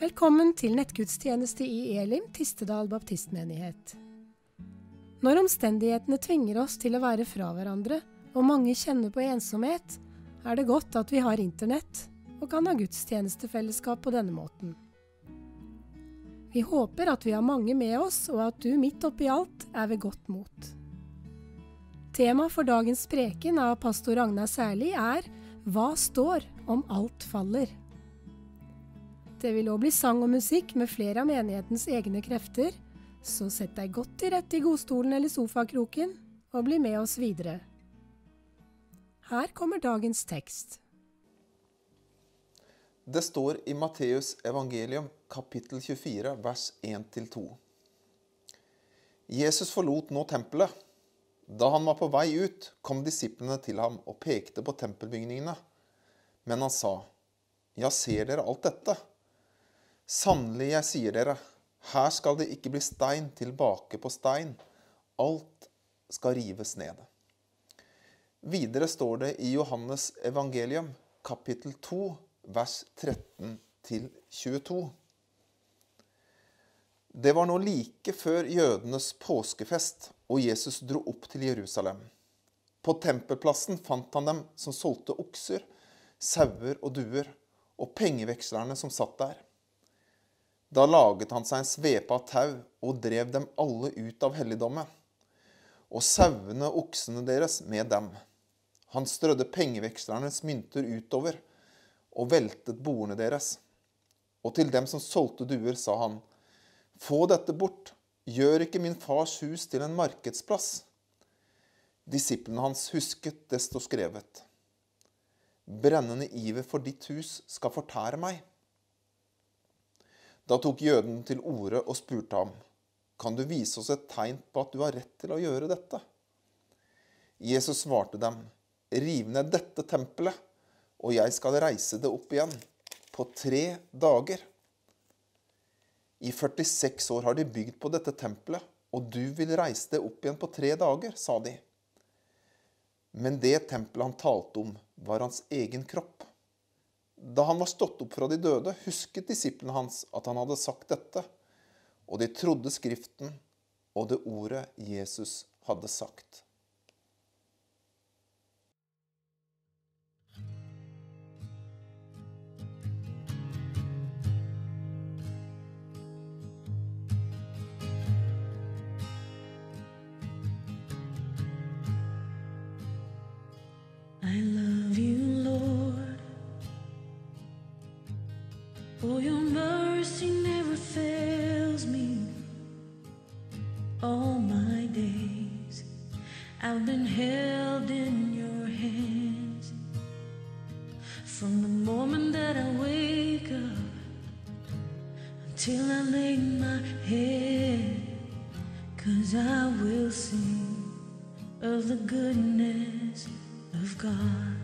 Velkommen til nettgudstjeneste i Elim, Tistedal baptistmenighet. Når omstendighetene tvinger oss til å være fra hverandre, og mange kjenner på ensomhet, er det godt at vi har internett og kan ha gudstjenestefellesskap på denne måten. Vi håper at vi har mange med oss, og at du midt oppi alt er ved godt mot. Tema for dagens preken av pastor Ragnar Særli er Hva står om alt faller? Det vil òg bli sang og musikk med flere av menighetens egne krefter, så sett deg godt til rette i godstolen eller sofakroken, og bli med oss videre. Her kommer dagens tekst. Det står i Matteus evangelium kapittel 24 vers 1-2. Jesus forlot nå tempelet. Da han var på vei ut, kom disiplene til ham og pekte på tempelbygningene. Men han sa, Ja, ser dere alt dette? Sannelig, jeg sier dere, her skal det ikke bli stein tilbake på stein. Alt skal rives ned. Videre står det i Johannes evangelium, kapittel 2, vers 13 22. Det var nå like før jødenes påskefest, og Jesus dro opp til Jerusalem. På tempelplassen fant han dem som solgte okser, sauer og duer, og pengevekslerne som satt der. Da laget han seg en svepe av tau og drev dem alle ut av helligdommet, og sauene og oksene deres med dem. Han strødde pengevekslernes mynter utover og veltet bordene deres. Og til dem som solgte duer, sa han, Få dette bort, gjør ikke min fars hus til en markedsplass. Disiplene hans husket det stod skrevet. Brennende iver for ditt hus skal fortære meg. Da tok jøden til orde og spurte ham, Kan du vise oss et tegn på at du har rett til å gjøre dette? Jesus svarte dem, Riv ned dette tempelet, og jeg skal reise det opp igjen på tre dager. I 46 år har de bygd på dette tempelet, og du vil reise det opp igjen på tre dager, sa de. Men det tempelet han talte om, var hans egen kropp. Da han var stått opp fra de døde, husket disiplene hans at han hadde sagt dette, og de trodde Skriften og det ordet Jesus hadde sagt. Cause I will sing of the goodness of God.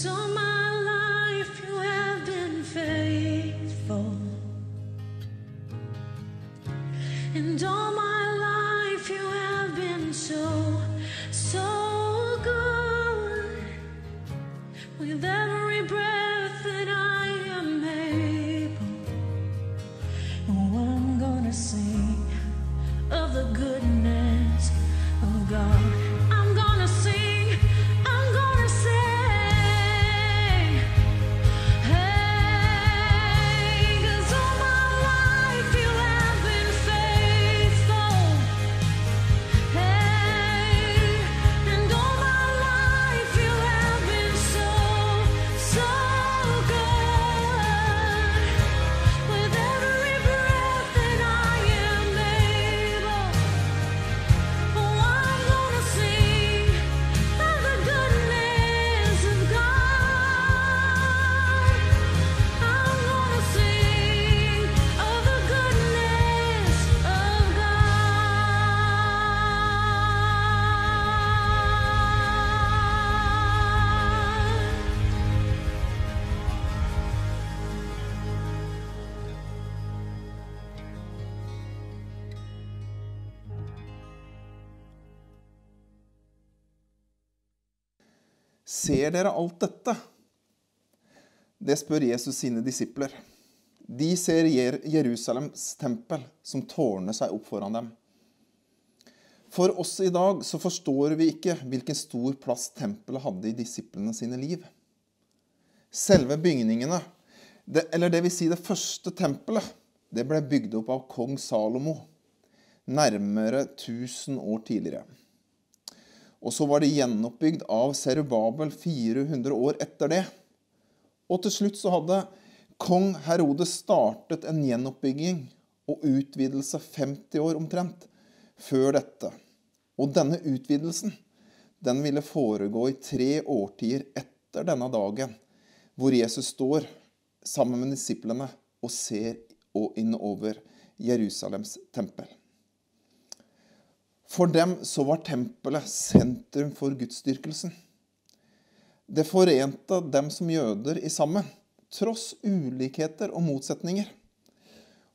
So much. Ser dere alt dette? Det spør Jesus sine disipler. De ser Jerusalems tempel som tårner seg opp foran dem. For oss i dag så forstår vi ikke hvilken stor plass tempelet hadde i disiplene sine liv. Selve bygningene, det, eller vil si det første tempelet, det ble bygd opp av kong Salomo nærmere 1000 år tidligere. Og så var det gjenoppbygd av Serubabel 400 år etter det. Og til slutt så hadde kong Herodes startet en gjenoppbygging og utvidelse 50 år omtrent før dette. Og denne utvidelsen den ville foregå i tre årtier etter denne dagen, hvor Jesus står sammen med disiplene og ser og innover Jerusalems tempel. For dem så var tempelet sentrum for gudsdyrkelsen. Det forente dem som jøder i sammen, tross ulikheter og motsetninger.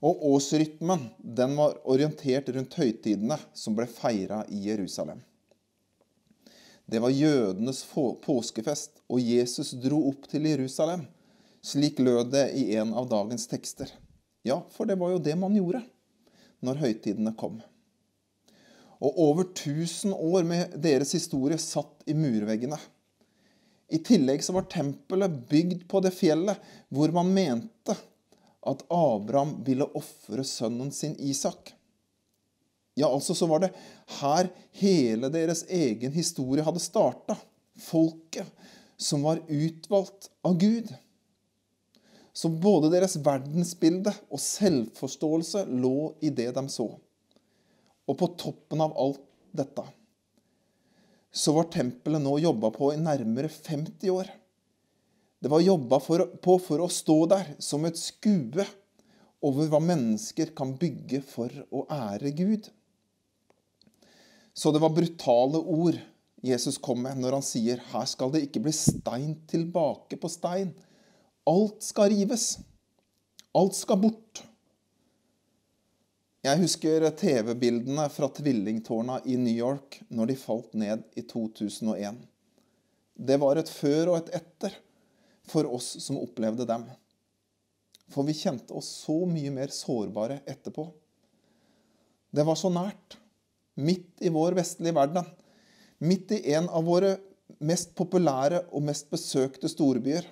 Og årsrytmen den var orientert rundt høytidene som ble feira i Jerusalem. Det var jødenes påskefest, og Jesus dro opp til Jerusalem. Slik lød det i en av dagens tekster. Ja, for det var jo det man gjorde når høytidene kom. Og over 1000 år med deres historie satt i murveggene. I tillegg så var tempelet bygd på det fjellet hvor man mente at Abraham ville ofre sønnen sin Isak. Ja, altså så var det her hele deres egen historie hadde starta. Folket som var utvalgt av Gud. Så både deres verdensbilde og selvforståelse lå i det de så. Og på toppen av alt dette så var tempelet nå jobba på i nærmere 50 år. Det var jobba på for å stå der som et skue over hva mennesker kan bygge for å ære Gud. Så det var brutale ord Jesus kom med når han sier her skal det ikke bli stein tilbake på stein. Alt skal rives. Alt skal bort. Jeg husker TV-bildene fra tvillingtårna i New York når de falt ned i 2001. Det var et før og et etter for oss som opplevde dem. For vi kjente oss så mye mer sårbare etterpå. Det var så nært. Midt i vår vestlige verden. Midt i en av våre mest populære og mest besøkte storbyer.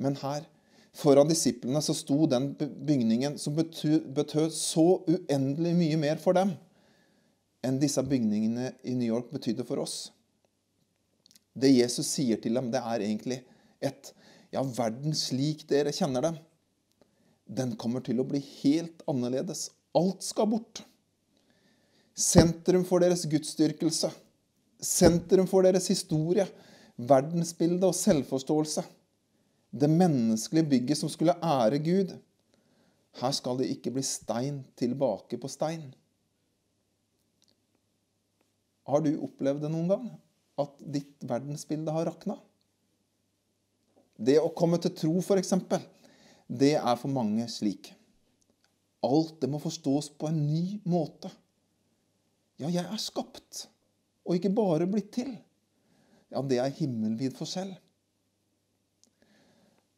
Men her, foran disiplene, så sto den bygningen som betød, så uendelig mye mer for dem enn disse bygningene i New York betydde for oss. Det Jesus sier til dem, det er egentlig et Ja, verden slik dere kjenner dem, den kommer til å bli helt annerledes. Alt skal bort. Sentrum for deres gudsdyrkelse. Sentrum for deres historie, verdensbilde og selvforståelse. Det menneskelige bygget som skulle ære Gud. Her skal det ikke bli stein tilbake på stein. Har du opplevd det noen gang? At ditt verdensbilde har rakna? Det å komme til tro, f.eks., det er for mange slik. Alt det må forstås på en ny måte. Ja, jeg er skapt, og ikke bare blitt til. Ja, det er himmelvid forskjell.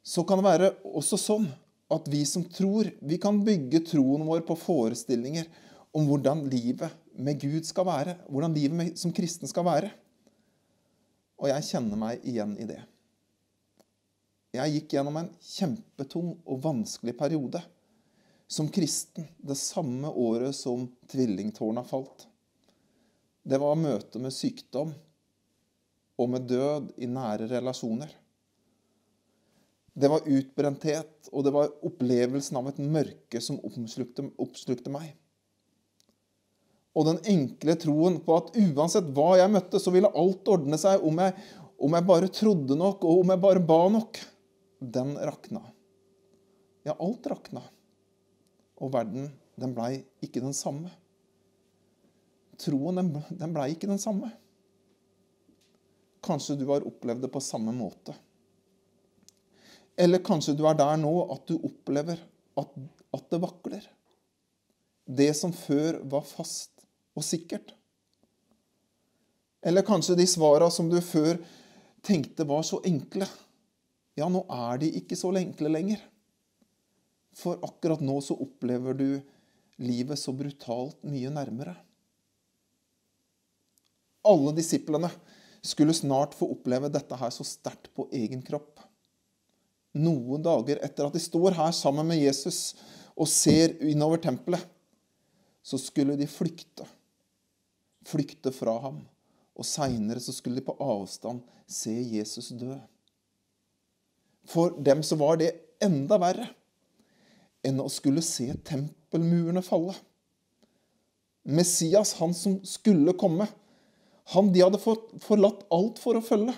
Så kan det være også sånn at vi som tror, vi kan bygge troen vår på forestillinger om hvordan livet med Gud skal være, hvordan livet som kristen skal være. Og jeg kjenner meg igjen i det. Jeg gikk gjennom en kjempetung og vanskelig periode som kristen det samme året som tvillingtårna falt. Det var møte med sykdom og med død i nære relasjoner. Det var utbrenthet, og det var opplevelsen av et mørke som oppslukte, oppslukte meg. Og den enkle troen på at uansett hva jeg møtte, så ville alt ordne seg om jeg, om jeg bare trodde nok, og om jeg bare ba nok, den rakna. Ja, alt rakna. Og verden, den blei ikke den samme. Troen, den, blei ikke den samme. Kanskje du har opplevd det på samme måte. Eller kanskje du er der nå at du opplever at, at det vakler. Det som før var fast og sikkert. Eller kanskje de svara som du før tenkte var så enkle, ja, nå er de ikke så enkle lenger. For akkurat nå så opplever du livet så brutalt mye nærmere. Alle disiplene skulle snart få oppleve dette her så sterkt på egen kropp. Noen dager etter at de står her sammen med Jesus og ser innover tempelet, så skulle de flykte. Flykte fra ham. Og seinere så skulle de på avstand se Jesus dø. For dem så var det enda verre enn å skulle se tempelmurene falle. Messias, han som skulle komme, han de hadde forlatt alt for å følge.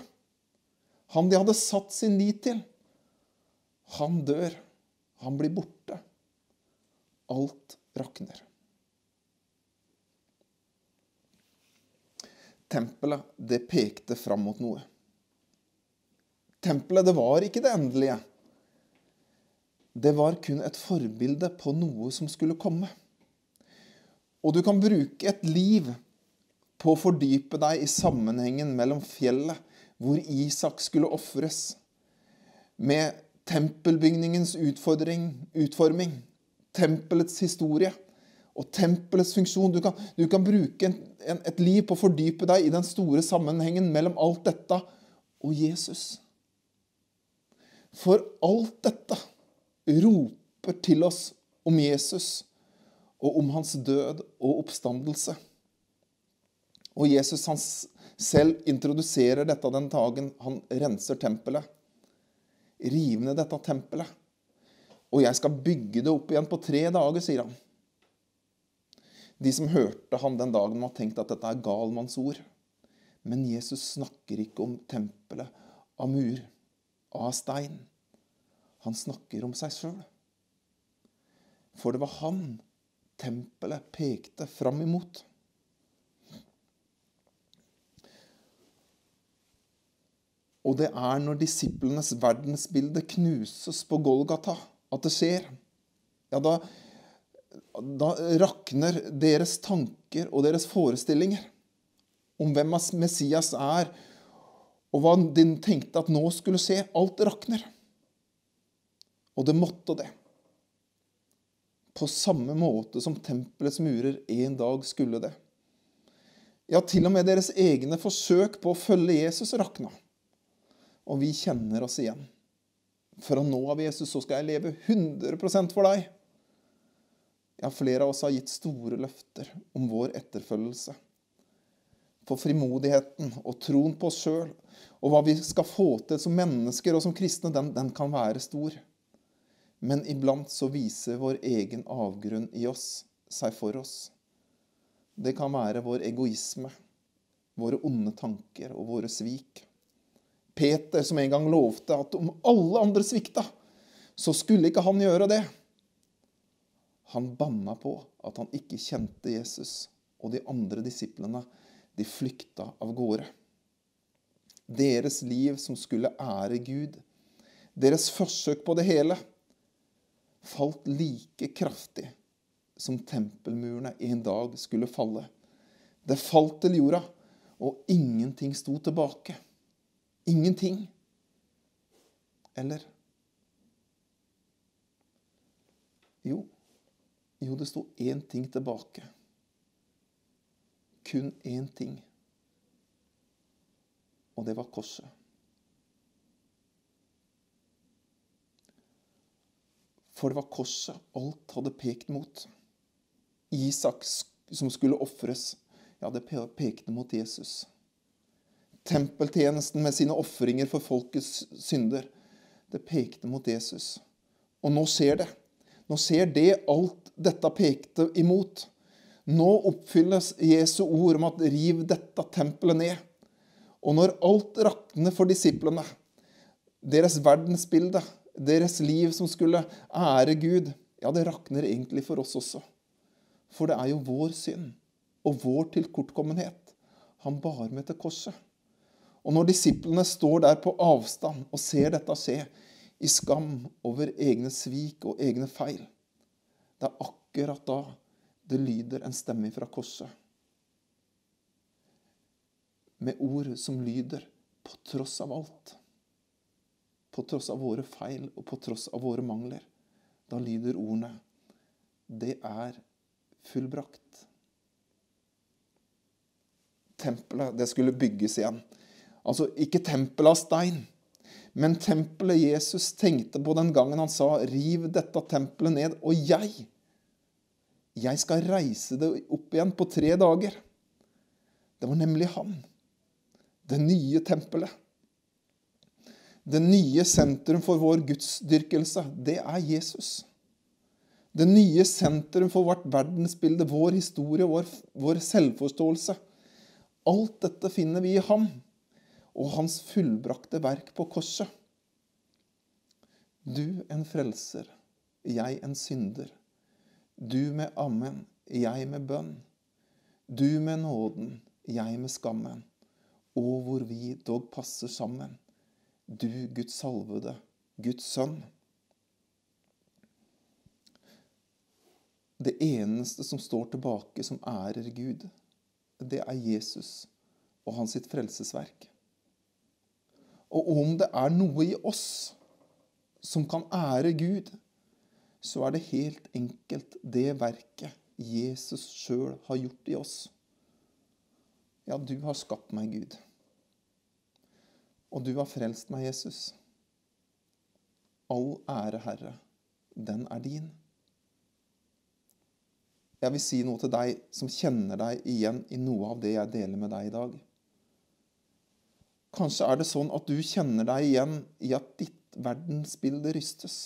Han de hadde satt sin lit til. Han dør. Han blir borte. Alt rakner. Tempelet, det pekte fram mot noe. Tempelet, det var ikke det endelige. Det var kun et forbilde på noe som skulle komme. Og du kan bruke et liv på å fordype deg i sammenhengen mellom fjellet, hvor Isak skulle ofres, med tempelbygningens utforming, tempelets historie og tempelets funksjon. Du kan, du kan bruke en, en, et liv på å fordype deg i den store sammenhengen mellom alt dette og Jesus. For alt dette roper til oss om Jesus og om hans død og oppstandelse. Og Jesus selv introduserer dette den dagen han renser tempelet. Riv ned dette tempelet. Og jeg skal bygge det opp igjen på tre dager, sier han. De som hørte han den dagen, må ha tenkt at dette er galmannsord. Men Jesus snakker ikke om tempelet av mur, av stein. Han snakker om seg sjøl. For det var han tempelet pekte fram imot. Og det er når disiplenes verdensbilde knuses på Golgata, at det skjer. Ja, da, da rakner deres tanker og deres forestillinger om hvem Messias er, og hva de tenkte at nå skulle skje. Alt rakner. Og det måtte det. På samme måte som tempelets murer en dag skulle det. Ja, til og med deres egne forsøk på å følge Jesus rakna. Og vi kjenner oss igjen. For nå av Jesus så skal jeg leve 100 for deg. Ja, flere av oss har gitt store løfter om vår etterfølgelse. For frimodigheten og troen på oss sjøl og hva vi skal få til som mennesker og som kristne, den, den kan være stor. Men iblant så viser vår egen avgrunn i oss seg for oss. Det kan være vår egoisme, våre onde tanker og våre svik. Peter som en gang lovte at om alle andre svikta, så skulle ikke han gjøre det. Han banna på at han ikke kjente Jesus, og de andre disiplene de flykta av gårde. Deres liv som skulle ære Gud, deres forsøk på det hele, falt like kraftig som tempelmurene en dag skulle falle. Det falt til jorda, og ingenting sto tilbake. Ingenting. Eller Jo, jo det sto én ting tilbake. Kun én ting. Og det var korset. For det var korset alt hadde pekt mot. Isak som skulle ofres, ja, det pekte mot Jesus. Tempeltjenesten med sine ofringer for folkets synder, det pekte mot Jesus. Og nå skjer det. Nå skjer det alt dette pekte imot. Nå oppfylles Jesu ord om at 'riv dette tempelet ned'. Og når alt rakner for disiplene, deres verdensbilde, deres liv som skulle ære Gud, ja, det rakner egentlig for oss også. For det er jo vår synd og vår tilkortkommenhet han bar med til korset. Og når disiplene står der på avstand og ser dette skje, i skam over egne svik og egne feil, det er akkurat da det lyder en stemme fra korset. Med ord som lyder på tross av alt, på tross av våre feil og på tross av våre mangler, da lyder ordene Det er fullbrakt. Tempelet, det skulle bygges igjen. Altså ikke tempelet av stein, men tempelet Jesus tenkte på den gangen han sa 'riv dette tempelet ned', og jeg, jeg skal reise det opp igjen på tre dager. Det var nemlig han. Det nye tempelet. Det nye sentrum for vår gudsdyrkelse, det er Jesus. Det nye sentrum for vårt verdensbilde, vår historie, vår, vår selvforståelse. Alt dette finner vi i ham og hans fullbrakte verk på korset. Du en frelser, jeg en synder. Du med ammen, jeg med bønn. Du med nåden, jeg med skammen. Og hvor vi dog passer sammen. Du Guds salvede, Guds sønn. Det eneste som står tilbake som ærer Gud, det er Jesus og hans sitt frelsesverk. Og om det er noe i oss som kan ære Gud, så er det helt enkelt det verket Jesus sjøl har gjort i oss. Ja, du har skapt meg, Gud. Og du har frelst meg, Jesus. All ære, Herre, den er din. Jeg vil si noe til deg som kjenner deg igjen i noe av det jeg deler med deg i dag. Kanskje er det sånn at du kjenner deg igjen i at ditt verdensbilde rystes.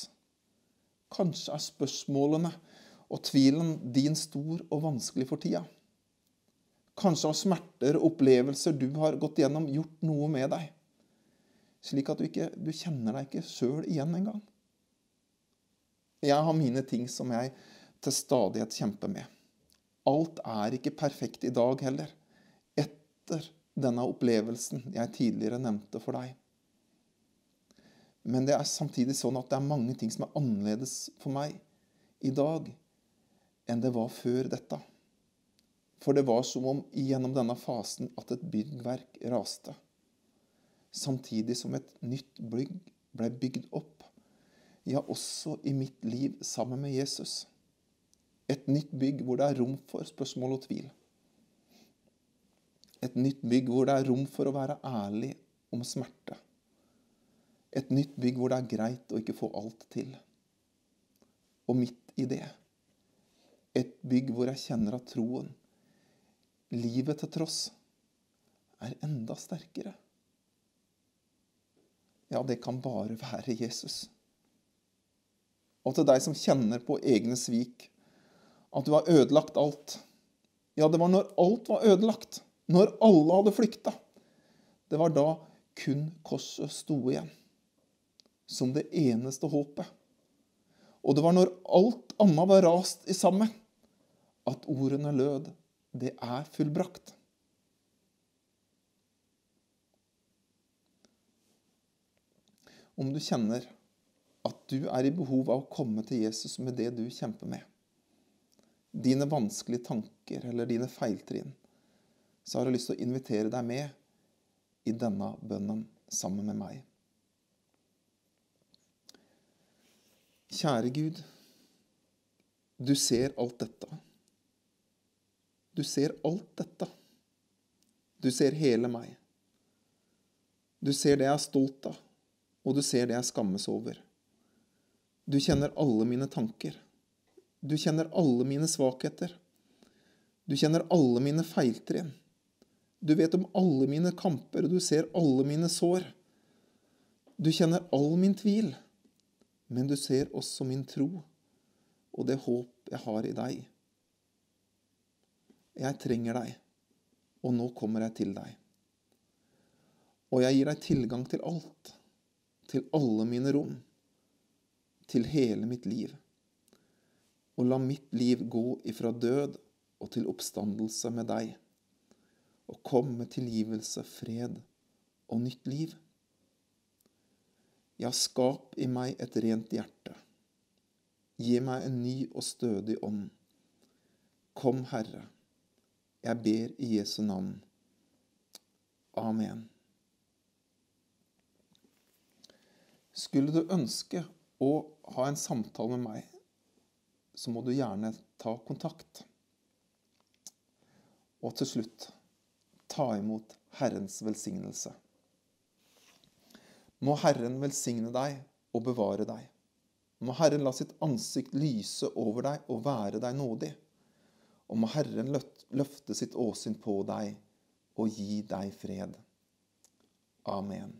Kanskje er spørsmålene og tvilen din stor og vanskelig for tida. Kanskje har smerter og opplevelser du har gått gjennom, gjort noe med deg. Slik at du, ikke, du kjenner deg ikke sjøl igjen engang. Jeg har mine ting som jeg til stadighet kjemper med. Alt er ikke perfekt i dag heller. Etter denne opplevelsen jeg tidligere nevnte for deg. Men det er samtidig sånn at det er mange ting som er annerledes for meg i dag enn det var før dette. For det var som om gjennom denne fasen at et byggverk raste. Samtidig som et nytt bygg ble bygd opp. Ja, også i mitt liv sammen med Jesus. Et nytt bygg hvor det er rom for spørsmål og tvil. Et nytt bygg hvor det er rom for å være ærlig om smerte. Et nytt bygg hvor det er greit å ikke få alt til. Og midt i det et bygg hvor jeg kjenner at troen, livet til tross, er enda sterkere. Ja, det kan bare være Jesus. Og til deg som kjenner på egne svik, at du har ødelagt alt. Ja, det var når alt var ødelagt når alle hadde flykta. Det var da kun korset sto igjen som det eneste håpet. Og det var når alt annet var rast i sammen, at ordene lød det er fullbrakt. Om du kjenner at du er i behov av å komme til Jesus med det du kjemper med, dine vanskelige tanker eller dine feiltrinn, så har jeg lyst til å invitere deg med i denne bønnen sammen med meg. Kjære Gud, du ser alt dette. Du ser alt dette. Du ser hele meg. Du ser det jeg er stolt av, og du ser det jeg skammes over. Du kjenner alle mine tanker. Du kjenner alle mine svakheter. Du kjenner alle mine feiltrinn. Du vet om alle mine kamper, og du ser alle mine sår. Du kjenner all min tvil, men du ser også min tro og det håp jeg har i deg. Jeg trenger deg, og nå kommer jeg til deg. Og jeg gir deg tilgang til alt, til alle mine rom, til hele mitt liv. Og la mitt liv gå ifra død og til oppstandelse med deg og kom med tilgivelse, fred og nytt liv. Ja, skap i meg et rent hjerte. Gi meg en ny og stødig ånd. Kom, Herre. Jeg ber i Jesu navn. Amen. Skulle du ønske å ha en samtale med meg, så må du gjerne ta kontakt. Og til slutt ta imot Herrens velsignelse. Må Herren velsigne deg og bevare deg. Må Herren la sitt ansikt lyse over deg og være deg nådig. Og må Herren løfte sitt åsyn på deg og gi deg fred. Amen.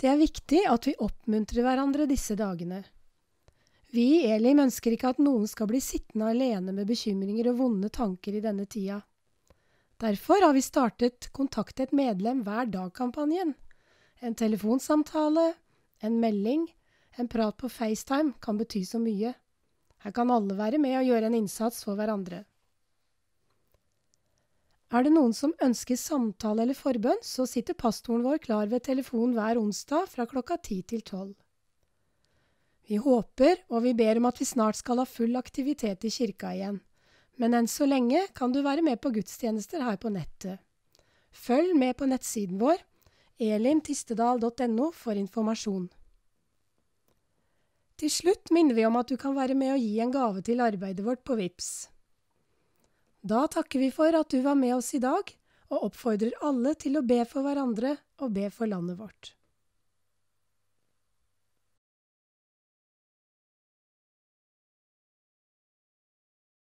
Det er viktig at vi oppmuntrer hverandre disse dagene. Vi i Elim ønsker ikke at noen skal bli sittende alene med bekymringer og vonde tanker i denne tida. Derfor har vi startet Kontakt et medlem hver dag-kampanjen. En telefonsamtale, en melding, en prat på FaceTime kan bety så mye. Her kan alle være med og gjøre en innsats for hverandre. Er det noen som ønsker samtale eller forbønn, så sitter pastoren vår klar ved telefon hver onsdag fra klokka ti til tolv. Vi håper og vi ber om at vi snart skal ha full aktivitet i kirka igjen, men enn så lenge kan du være med på gudstjenester her på nettet. Følg med på nettsiden vår, elimtistedal.no, for informasjon. Til slutt minner vi om at du kan være med å gi en gave til arbeidet vårt på VIPS. Da takker vi for at du var med oss i dag, og oppfordrer alle til å be for hverandre og be for landet vårt.